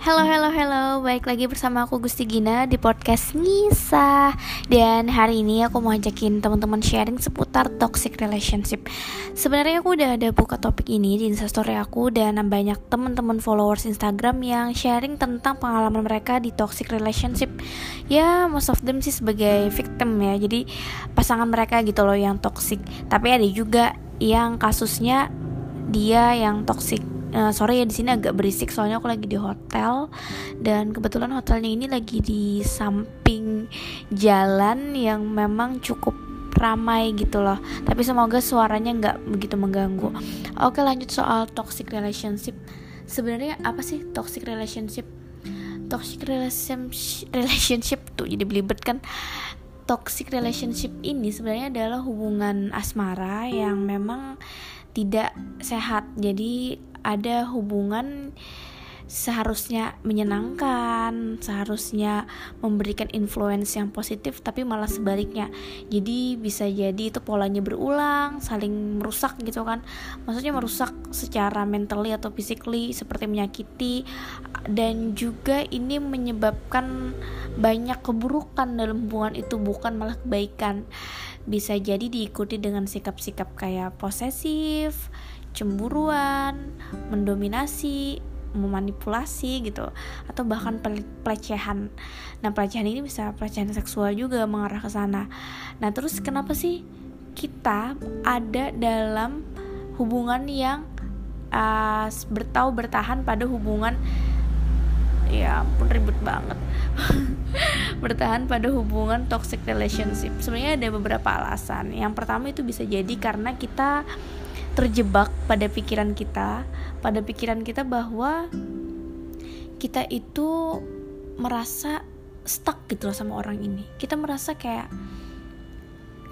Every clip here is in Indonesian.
Halo, halo, halo. Baik lagi bersama aku Gusti Gina di podcast Ngisa. Dan hari ini aku mau ajakin teman-teman sharing seputar toxic relationship. Sebenarnya aku udah ada buka topik ini di Instastory aku dan banyak teman-teman followers Instagram yang sharing tentang pengalaman mereka di toxic relationship. Ya, most of them sih sebagai victim ya. Jadi pasangan mereka gitu loh yang toxic. Tapi ada juga yang kasusnya dia yang toxic uh, sorry ya di sini agak berisik soalnya aku lagi di hotel. Dan kebetulan hotelnya ini lagi di samping jalan yang memang cukup ramai gitu loh. Tapi semoga suaranya nggak begitu mengganggu. Oke lanjut soal toxic relationship. Sebenarnya apa sih toxic relationship? Toxic relationship relationship tuh jadi belibet kan? Toxic relationship ini sebenarnya adalah hubungan asmara yang memang tidak sehat. Jadi ada hubungan seharusnya menyenangkan, seharusnya memberikan influence yang positif, tapi malah sebaliknya. Jadi bisa jadi itu polanya berulang, saling merusak gitu kan. Maksudnya merusak secara mentally atau physically seperti menyakiti dan juga ini menyebabkan banyak keburukan dalam hubungan itu bukan malah kebaikan. Bisa jadi diikuti dengan sikap-sikap kayak posesif, cemburuan, mendominasi, memanipulasi gitu atau bahkan pelecehan. Nah, pelecehan ini bisa pelecehan seksual juga mengarah ke sana. Nah, terus kenapa sih kita ada dalam hubungan yang uh, bertau bertahan pada hubungan ya pun ribet banget bertahan pada hubungan toxic relationship sebenarnya ada beberapa alasan yang pertama itu bisa jadi karena kita terjebak pada pikiran kita, pada pikiran kita bahwa kita itu merasa stuck gitu loh sama orang ini. Kita merasa kayak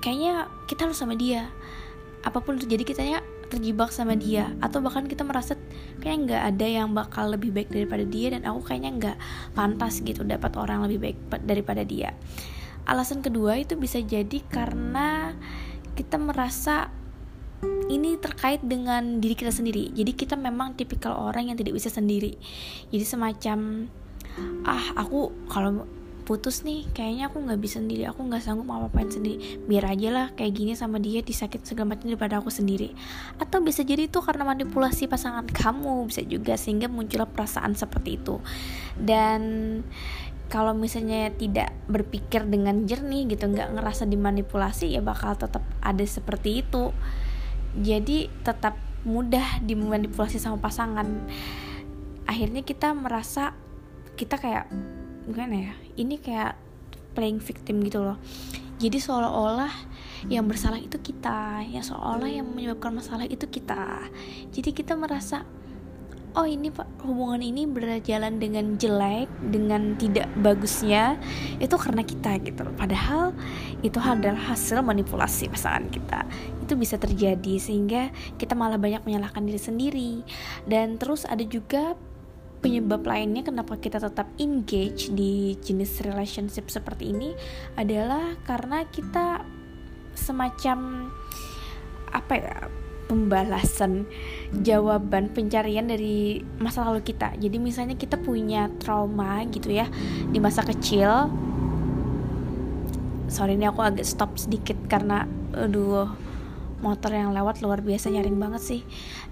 kayaknya kita harus sama dia. Apa pun terjadi kita ya terjebak sama dia atau bahkan kita merasa kayak nggak ada yang bakal lebih baik daripada dia dan aku kayaknya nggak pantas gitu dapat orang lebih baik daripada dia. Alasan kedua itu bisa jadi karena kita merasa ini terkait dengan diri kita sendiri. Jadi kita memang tipikal orang yang tidak bisa sendiri. Jadi semacam ah aku kalau putus nih kayaknya aku nggak bisa sendiri. Aku nggak sanggup mau apain sendiri. Biar aja lah kayak gini sama dia disakit segala macam daripada aku sendiri. Atau bisa jadi itu karena manipulasi pasangan kamu bisa juga sehingga muncul perasaan seperti itu. Dan kalau misalnya tidak berpikir dengan jernih gitu nggak ngerasa dimanipulasi ya bakal tetap ada seperti itu jadi tetap mudah dimanipulasi sama pasangan. Akhirnya kita merasa kita kayak gimana ya ini kayak playing victim gitu loh. Jadi seolah-olah yang bersalah itu kita yang seolah yang menyebabkan masalah itu kita. Jadi kita merasa oh ini hubungan ini berjalan dengan jelek dengan tidak bagusnya itu karena kita gitu padahal itu adalah hasil manipulasi pasangan kita. Itu bisa terjadi sehingga kita malah banyak menyalahkan diri sendiri. Dan terus ada juga penyebab lainnya kenapa kita tetap engage di jenis relationship seperti ini adalah karena kita semacam apa ya pembalasan jawaban pencarian dari masa lalu kita. Jadi misalnya kita punya trauma gitu ya di masa kecil. Sorry ini aku agak stop sedikit karena aduh motor yang lewat luar biasa nyaring banget sih.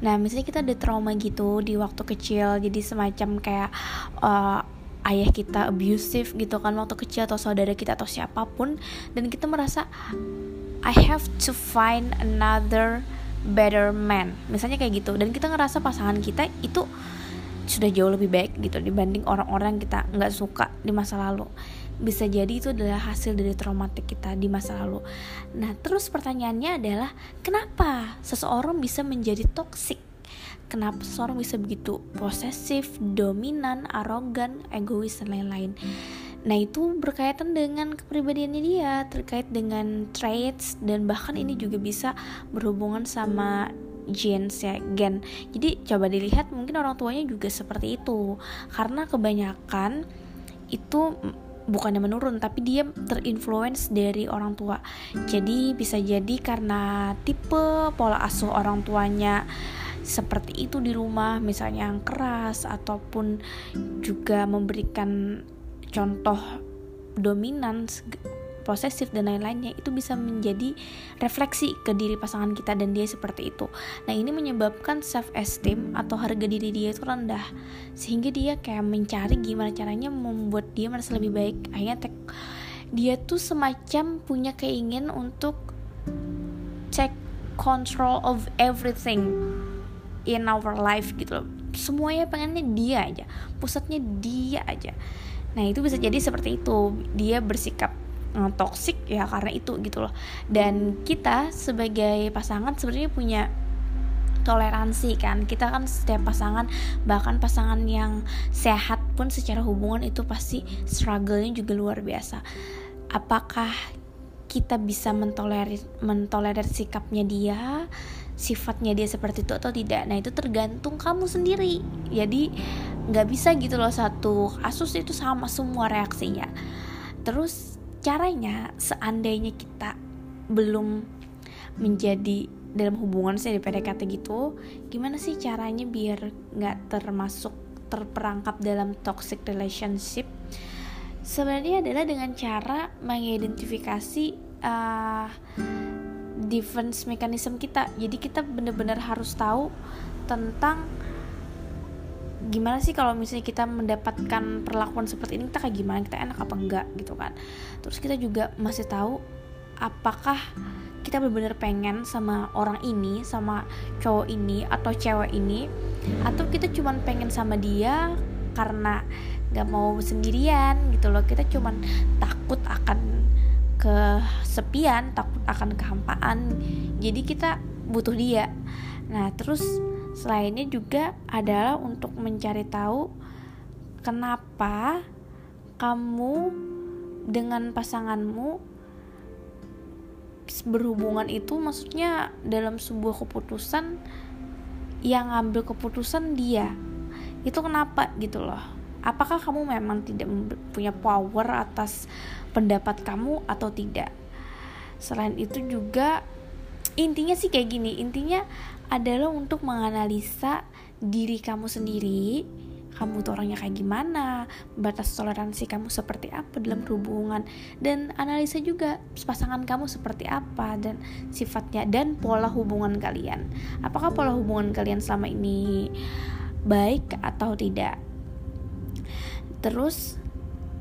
Nah, misalnya kita ada trauma gitu di waktu kecil, jadi semacam kayak uh, ayah kita abusive gitu kan waktu kecil atau saudara kita atau siapa pun dan kita merasa I have to find another better man misalnya kayak gitu dan kita ngerasa pasangan kita itu sudah jauh lebih baik gitu dibanding orang-orang kita nggak suka di masa lalu bisa jadi itu adalah hasil dari traumatik kita di masa lalu. Nah, terus pertanyaannya adalah kenapa seseorang bisa menjadi toksik? Kenapa seseorang bisa begitu posesif, dominan, arogan, egois dan lain-lain? Nah itu berkaitan dengan kepribadiannya dia Terkait dengan traits Dan bahkan ini juga bisa berhubungan sama genes ya gen. Jadi coba dilihat mungkin orang tuanya juga seperti itu. Karena kebanyakan itu bukannya menurun tapi dia terinfluence dari orang tua. Jadi bisa jadi karena tipe pola asuh orang tuanya seperti itu di rumah misalnya yang keras ataupun juga memberikan contoh dominan posesif dan lain-lainnya itu bisa menjadi refleksi ke diri pasangan kita dan dia seperti itu. Nah, ini menyebabkan self esteem atau harga diri dia itu rendah. Sehingga dia kayak mencari gimana caranya membuat dia merasa lebih baik. Akhirnya dia tuh semacam punya keinginan untuk check control of everything in our life gitu loh. Semuanya pengennya dia aja, pusatnya dia aja. Nah, itu bisa jadi seperti itu. Dia bersikap uh, toxic ya karena itu gitu loh. Dan kita sebagai pasangan sebenarnya punya toleransi kan. Kita kan setiap pasangan bahkan pasangan yang sehat pun secara hubungan itu pasti struggle-nya juga luar biasa. Apakah kita bisa mentolerir mentolerir sikapnya dia sifatnya dia seperti itu atau tidak. Nah itu tergantung kamu sendiri. Jadi nggak bisa gitu loh satu kasus itu sama semua reaksinya. Terus caranya seandainya kita belum menjadi dalam hubungan saya di PDKT gitu gimana sih caranya biar nggak termasuk terperangkap dalam toxic relationship? Sebenarnya adalah dengan cara mengidentifikasi uh, defense mechanism kita. Jadi kita benar-benar harus tahu tentang gimana sih kalau misalnya kita mendapatkan perlakuan seperti ini kita kayak gimana kita enak apa enggak gitu kan. Terus kita juga masih tahu apakah kita benar-benar pengen sama orang ini sama cowok ini atau cewek ini atau kita cuma pengen sama dia karena gak mau sendirian gitu loh. Kita cuma takut akan kesepian takut akan kehampaan. Jadi kita butuh dia. Nah terus Selainnya juga adalah untuk mencari tahu kenapa kamu dengan pasanganmu berhubungan itu maksudnya dalam sebuah keputusan yang ngambil keputusan dia. Itu kenapa gitu loh apakah kamu memang tidak punya power atas pendapat kamu atau tidak selain itu juga intinya sih kayak gini intinya adalah untuk menganalisa diri kamu sendiri kamu tuh orangnya kayak gimana, batas toleransi kamu seperti apa dalam hubungan, dan analisa juga pasangan kamu seperti apa dan sifatnya dan pola hubungan kalian. Apakah pola hubungan kalian selama ini baik atau tidak? Terus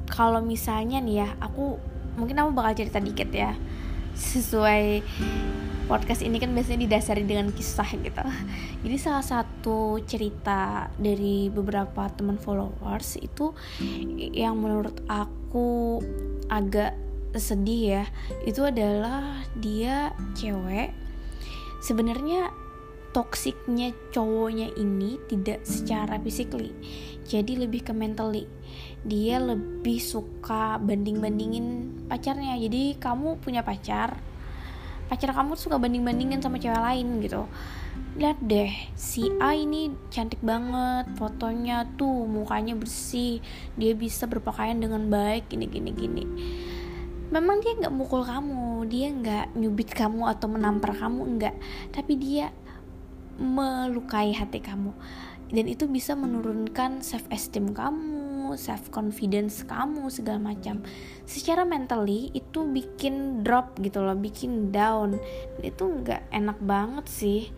kalau misalnya nih ya, aku mungkin aku bakal cerita dikit ya, sesuai podcast ini kan biasanya didasari dengan kisah gitu. Jadi salah satu cerita dari beberapa teman followers itu yang menurut aku agak sedih ya itu adalah dia cewek. Sebenarnya toksiknya cowoknya ini tidak secara physically jadi lebih ke mentally. Dia lebih suka banding-bandingin pacarnya. Jadi kamu punya pacar pacar kamu suka banding-bandingin sama cewek lain gitu. Lihat deh si A ini cantik banget fotonya tuh mukanya bersih dia bisa berpakaian dengan baik gini gini gini. Memang dia nggak mukul kamu dia nggak nyubit kamu atau menampar kamu enggak tapi dia melukai hati kamu. Dan itu bisa menurunkan self esteem kamu self confidence kamu segala macam. Secara mentally itu bikin drop gitu loh bikin down. Itu nggak enak banget sih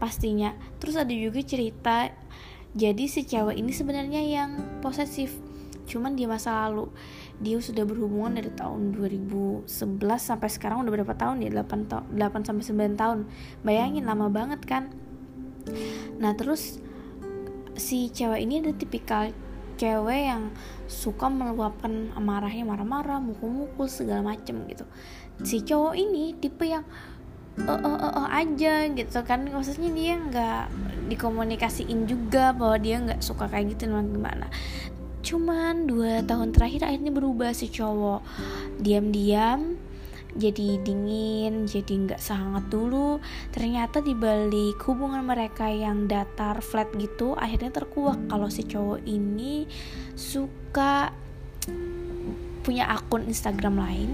pastinya. Terus ada juga cerita jadi si cewek ini sebenarnya yang posesif. Cuman di masa lalu dia sudah berhubungan dari tahun 2011 sampai sekarang udah berapa tahun ya? 8 ta 8 sampai 9 tahun. Bayangin lama banget kan nah terus si cewek ini ada tipikal cewek yang suka meluapkan amarahnya marah-marah mukul-mukul segala macem gitu. Si cowok ini tipe yang eh uh, uh, uh, aja gitu kan. Maksudnya dia nggak dikomunikasiin juga bahwa dia nggak suka kayak gitu gimana. Cuman dua tahun terakhir akhirnya berubah si cowok. Diam-diam jadi dingin, jadi nggak sehangat dulu. Ternyata di balik hubungan mereka yang datar, flat gitu, akhirnya terkuak kalau si cowok ini suka punya akun Instagram lain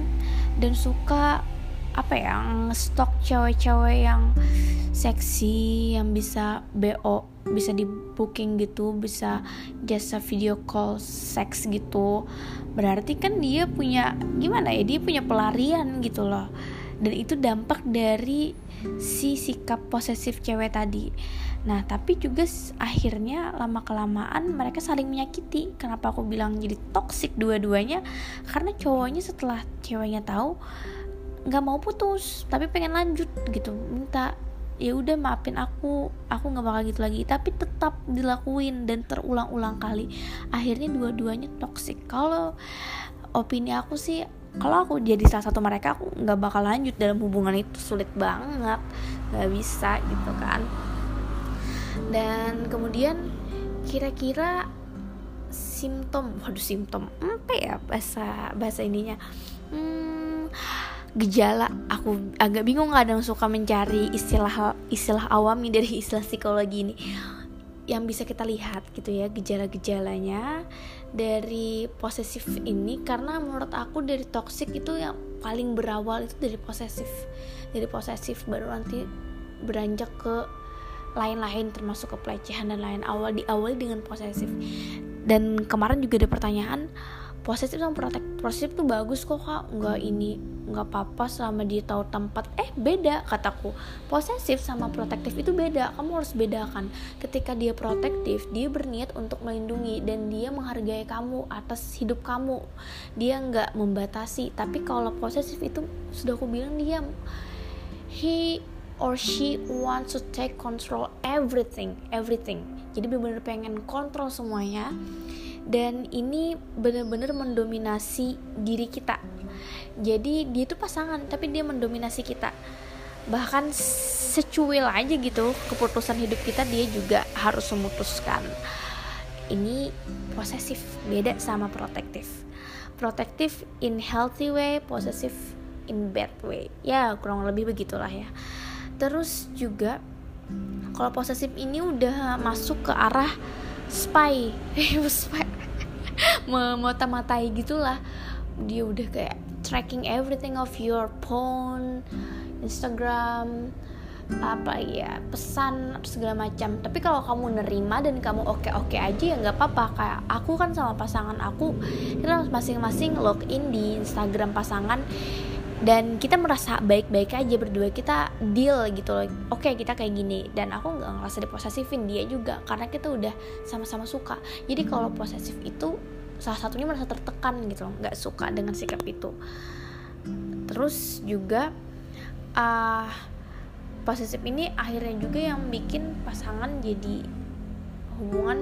dan suka apa ya stok cewek-cewek yang seksi yang bisa bo bisa di booking gitu bisa jasa video call seks gitu. Berarti kan dia punya gimana ya dia punya pelarian gitu loh. Dan itu dampak dari si sikap posesif cewek tadi. Nah tapi juga akhirnya lama kelamaan mereka saling menyakiti. Kenapa aku bilang jadi toxic dua-duanya? Karena cowoknya setelah ceweknya tahu nggak mau putus tapi pengen lanjut gitu. Minta ya udah maafin aku aku nggak bakal gitu lagi. Tapi tetap dilakuin dan terulang-ulang kali. Akhirnya dua-duanya toxic. Kalau opini aku sih kalau aku jadi salah satu mereka aku nggak bakal lanjut dalam hubungan itu. Sulit banget nggak bisa gitu kan. Dan kemudian kira-kira simptom waduh simptom apa ya bahasa bahasa ininya? Hmm, gejala aku agak bingung kadang suka mencari istilah istilah awami dari istilah psikologi ini. Yang bisa kita lihat gitu ya gejala-gejalanya dari posesif ini karena menurut aku dari toxic itu yang paling berawal itu dari posesif. Dari posesif baru nanti beranjak ke lain-lain termasuk ke pelecehan dan lain awal diawali dengan posesif. Dan kemarin juga ada pertanyaan posesif sama protek posesif tuh bagus kok kak. Nggak ini nggak apa-apa selama dia tahu tempat. Eh beda kataku. Posesif sama protektif itu beda. Kamu harus bedakan. Ketika dia protektif dia berniat untuk melindungi dan dia menghargai kamu atas hidup kamu. Dia nggak membatasi. Tapi kalau posesif itu sudah aku bilang dia he or she wants to take control everything everything. Jadi benar-benar pengen kontrol semuanya. Dan ini benar-benar mendominasi diri kita jadi dia itu pasangan tapi dia mendominasi kita. Bahkan secuil aja gitu keputusan hidup kita dia juga harus memutuskan. Ini posesif beda sama protektif. Protektif in healthy way posesif in bad way. Ya kurang lebih begitulah ya. Terus juga kalau posesif ini udah masuk ke arah spy. Spy. Memata-matai gitulah. Dia udah kayak tracking everything of your phone Instagram apa ya pesan segala macam. Tapi kalau kamu nerima dan kamu oke oke aja ya nggak apa-apa. Kayak aku kan sama pasangan aku kita masing-masing login di Instagram pasangan dan kita merasa baik-baik aja berdua. Kita deal gitu loh. Oke kita kayak gini. Dan aku nggak ngerasa diposesifin dia juga karena kita udah sama-sama suka. Jadi kalau posesif itu salah satunya merasa tertekan gitu loh nggak suka dengan sikap itu. Terus juga uh, posesif ini akhirnya juga yang bikin pasangan jadi hubungan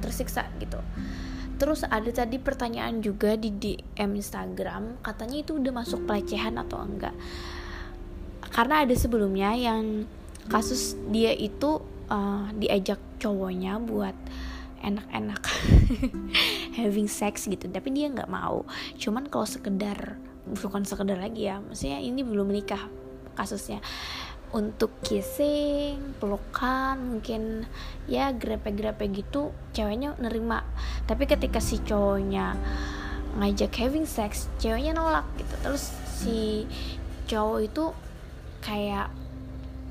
tersiksa gitu. Terus ada tadi pertanyaan juga di DM Instagram, katanya itu udah masuk pelecehan atau enggak? Karena ada sebelumnya yang kasus dia itu uh, diajak cowoknya buat enak-enak having sex gitu, tapi dia nggak mau. Cuman kalau sekedar bukan sekedar lagi ya, maksudnya ini belum menikah kasusnya untuk kissing, pelukan, mungkin ya grepe-grepe gitu ceweknya nerima. Tapi ketika si cowoknya ngajak having sex, ceweknya nolak gitu. Terus si cowok itu kayak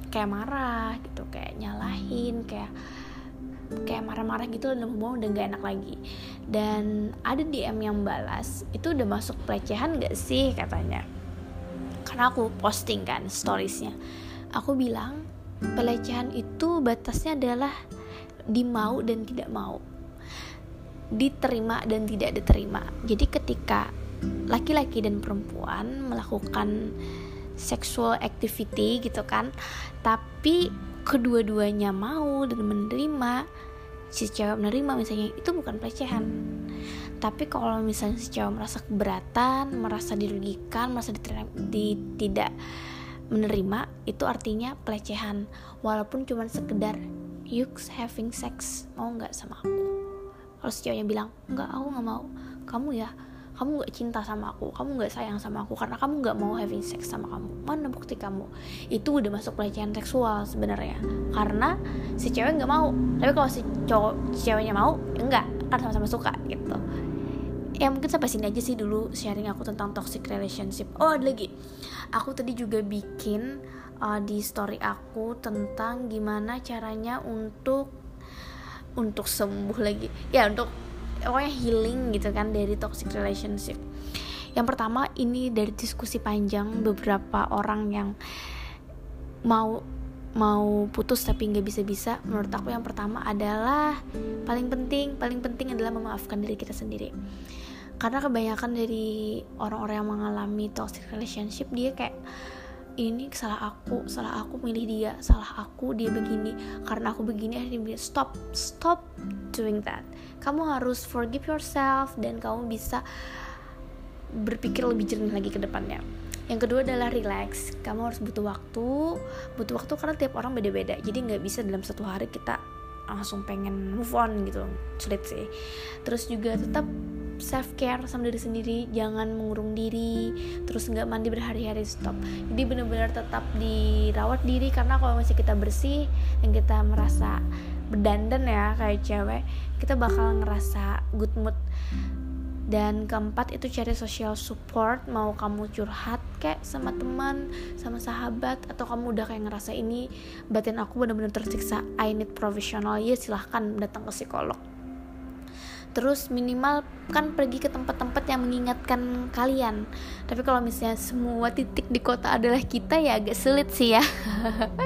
kayak marah gitu, kayak nyalahin, kayak kayak marah-marah gitu dan mau udah gak enak lagi dan ada DM yang balas itu udah masuk pelecehan gak sih? katanya. Karena aku posting kan storiesnya. Aku bilang pelecehan itu batasnya adalah dimau dan tidak mau. Diterima dan tidak diterima. Jadi ketika laki-laki dan perempuan melakukan sexual activity gitu kan tapi kedua-duanya mau dan menerima si cewek menerima misalnya itu bukan pelecehan. Tapi kalau misalnya si cewek merasa keberatan merasa dirugikan merasa diterima, di, tidak menerima itu artinya pelecehan. Walaupun cuma sekedar you having sex. Mau nggak sama aku? Kalau si ceweknya bilang nggak aku nggak mau. Kamu ya kamu nggak cinta sama aku kamu nggak sayang sama aku karena kamu nggak mau having sex sama kamu. Mana bukti kamu? Itu udah masuk pelecehan seksual sebenarnya. Karena si cewek nggak mau. Tapi kalau si cowok si ceweknya mau enggak. Kan sama-sama suka gitu. Ya mungkin sampai sini aja sih dulu sharing aku tentang toxic relationship. Oh ada lagi. Aku tadi juga bikin uh, di story aku tentang gimana caranya untuk untuk sembuh lagi. Ya untuk pokoknya healing gitu kan dari toxic relationship. Yang pertama ini dari diskusi panjang beberapa orang yang mau mau putus tapi nggak bisa-bisa menurut aku yang pertama adalah paling penting paling penting adalah memaafkan diri kita sendiri. Karena kebanyakan dari orang-orang yang mengalami toxic relationship dia kayak ini salah aku salah aku milih dia salah aku dia begini. Karena aku begini akhirnya stop stop doing that. Kamu harus forgive yourself dan kamu bisa berpikir lebih jernih lagi ke depannya. Yang kedua adalah relax. Kamu harus butuh waktu. Butuh waktu karena tiap orang beda-beda. Jadi nggak bisa dalam satu hari kita langsung pengen move on gitu. Sulit sih. Terus juga tetap self care sama diri sendiri jangan mengurung diri terus nggak mandi berhari-hari stop. Jadi benar-benar tetap dirawat diri karena kalau masih kita bersih dan kita merasa berdandan ya kayak cewek kita bakal ngerasa good mood. Dan keempat itu cari social support mau kamu curhat kayak sama teman sama sahabat atau kamu udah kayak ngerasa ini batin aku benar-benar tersiksa I need professional ya silahkan datang ke psikolog terus minimal kan pergi ke tempat-tempat yang mengingatkan kalian. Tapi kalau misalnya semua titik di kota adalah kita ya agak sulit sih ya.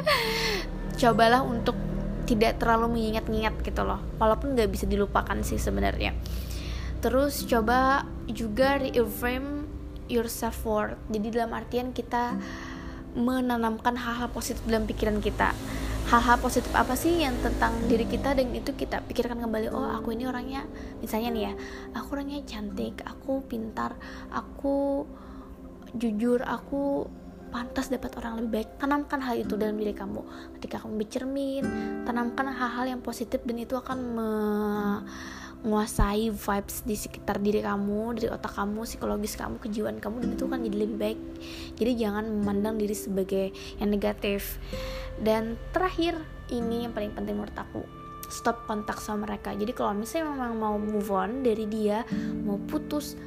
Cobalah untuk tidak terlalu mengingat-ingat gitu loh. Walaupun nggak bisa dilupakan sih sebenarnya. Terus coba juga reframe your self worth jadi dalam artian kita menanamkan hal-hal positif dalam pikiran kita hal-hal positif apa sih yang tentang diri kita dan itu kita pikirkan kembali oh aku ini orangnya misalnya nih ya aku orangnya cantik aku pintar aku jujur aku pantas dapat orang lebih baik. Tanamkan hal itu dalam diri kamu. Ketika kamu bercermin tanamkan hal-hal yang positif dan itu akan me menguasai vibes di sekitar diri kamu, dari otak kamu, psikologis kamu, kejiwaan kamu dan itu kan jadi lebih baik. Jadi jangan memandang diri sebagai yang negatif. Dan terakhir ini yang paling penting menurut aku stop kontak sama mereka. Jadi kalau misalnya memang mau move on dari dia, mau putus,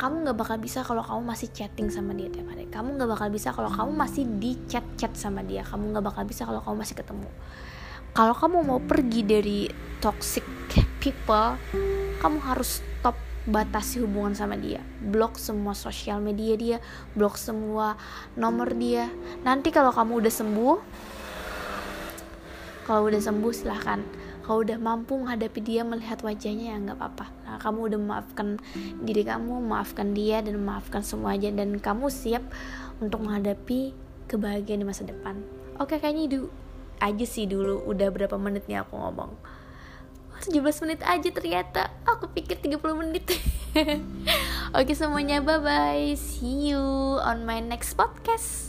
kamu nggak bakal bisa kalau kamu masih chatting sama dia tiap hari. Kamu nggak bakal bisa kalau kamu masih di chat chat sama dia. Kamu nggak bakal bisa kalau kamu masih ketemu kalau kamu mau pergi dari toxic people kamu harus stop batasi hubungan sama dia. Blok semua sosial media dia blok semua nomor dia. Nanti kalau kamu udah sembuh kalau udah sembuh silahkan. Kalau udah mampu menghadapi dia melihat wajahnya ya nggak apa-apa. Nah, kamu udah memaafkan diri kamu memaafkan dia dan memaafkan semua aja. Dan kamu siap untuk menghadapi kebahagiaan di masa depan. Oke kayaknya itu aja sih dulu. Udah berapa menit nih aku ngomong 17 menit aja ternyata. Aku pikir 30 menit. Oke semuanya bye bye see you on my next podcast